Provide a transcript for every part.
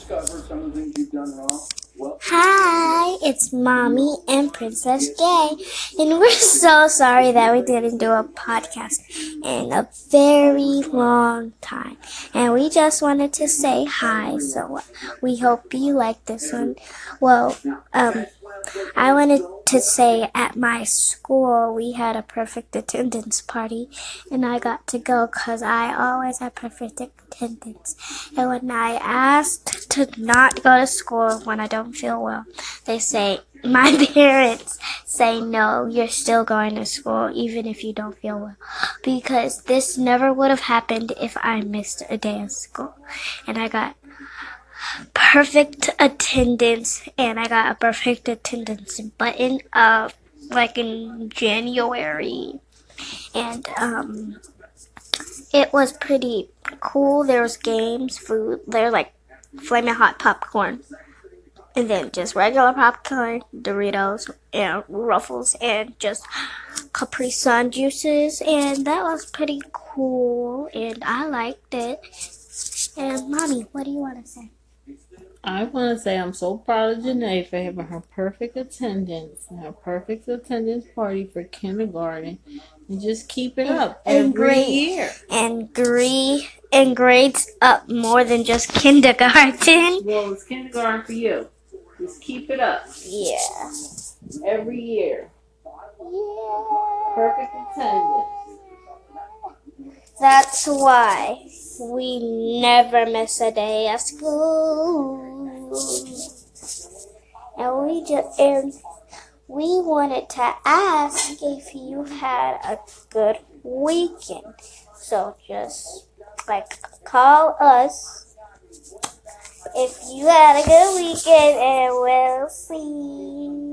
discovered some of the things you've done wrong. Hi, it's Mommy and Princess J, and we're so sorry that we didn't do a podcast in a very long time. And we just wanted to say hi, so we hope you like this one. Well, um, I wanted to say at my school we had a perfect attendance party, and I got to go because I always have perfect attendance. And when I asked to not go to school when I don't feel well, they say, my parents say, no, you're still going to school even if you don't feel well. Because this never would have happened if I missed a day of school. And I got perfect attendance and I got a perfect attendance button of like in January. And um it was pretty cool. There was games, food, they're like flaming hot popcorn. And then just regular popcorn, Doritos, and Ruffles, and just Capri Sun juices. And that was pretty cool. And I liked it. And Mommy, what do you want to say? I want to say I'm so proud of Janae for having her perfect attendance, and her perfect attendance party for kindergarten, and just keep it up And every great. year. and grade and grades up more than just kindergarten. Well, it's kindergarten for you. Just keep it up Yeah. every year. Yeah. Perfect attendance. That's why we never miss a day of school. And we just and we wanted to ask if you had a good weekend. So just like call us if you had a good weekend and we'll see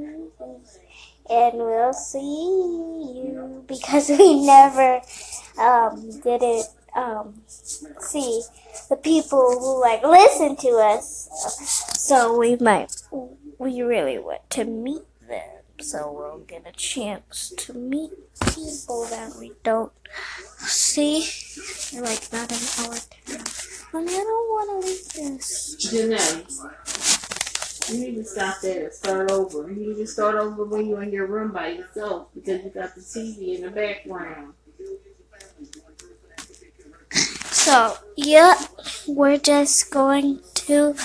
and we'll see you because we never um, didn't um, see the people who like listen to us. So we might, we really want to meet them. So we'll get a chance to meet people that we don't see. They're like not in our. And I don't want to leave this. Janae, you need to stop there and start over. You need to start over when you're in your room by yourself because you got the TV in the background. So, yeah, we're just going to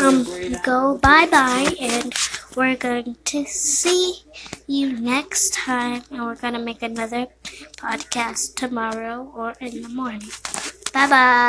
um go bye bye and we're going to see you next time and we're going to make another podcast tomorrow or in the morning. Bye bye.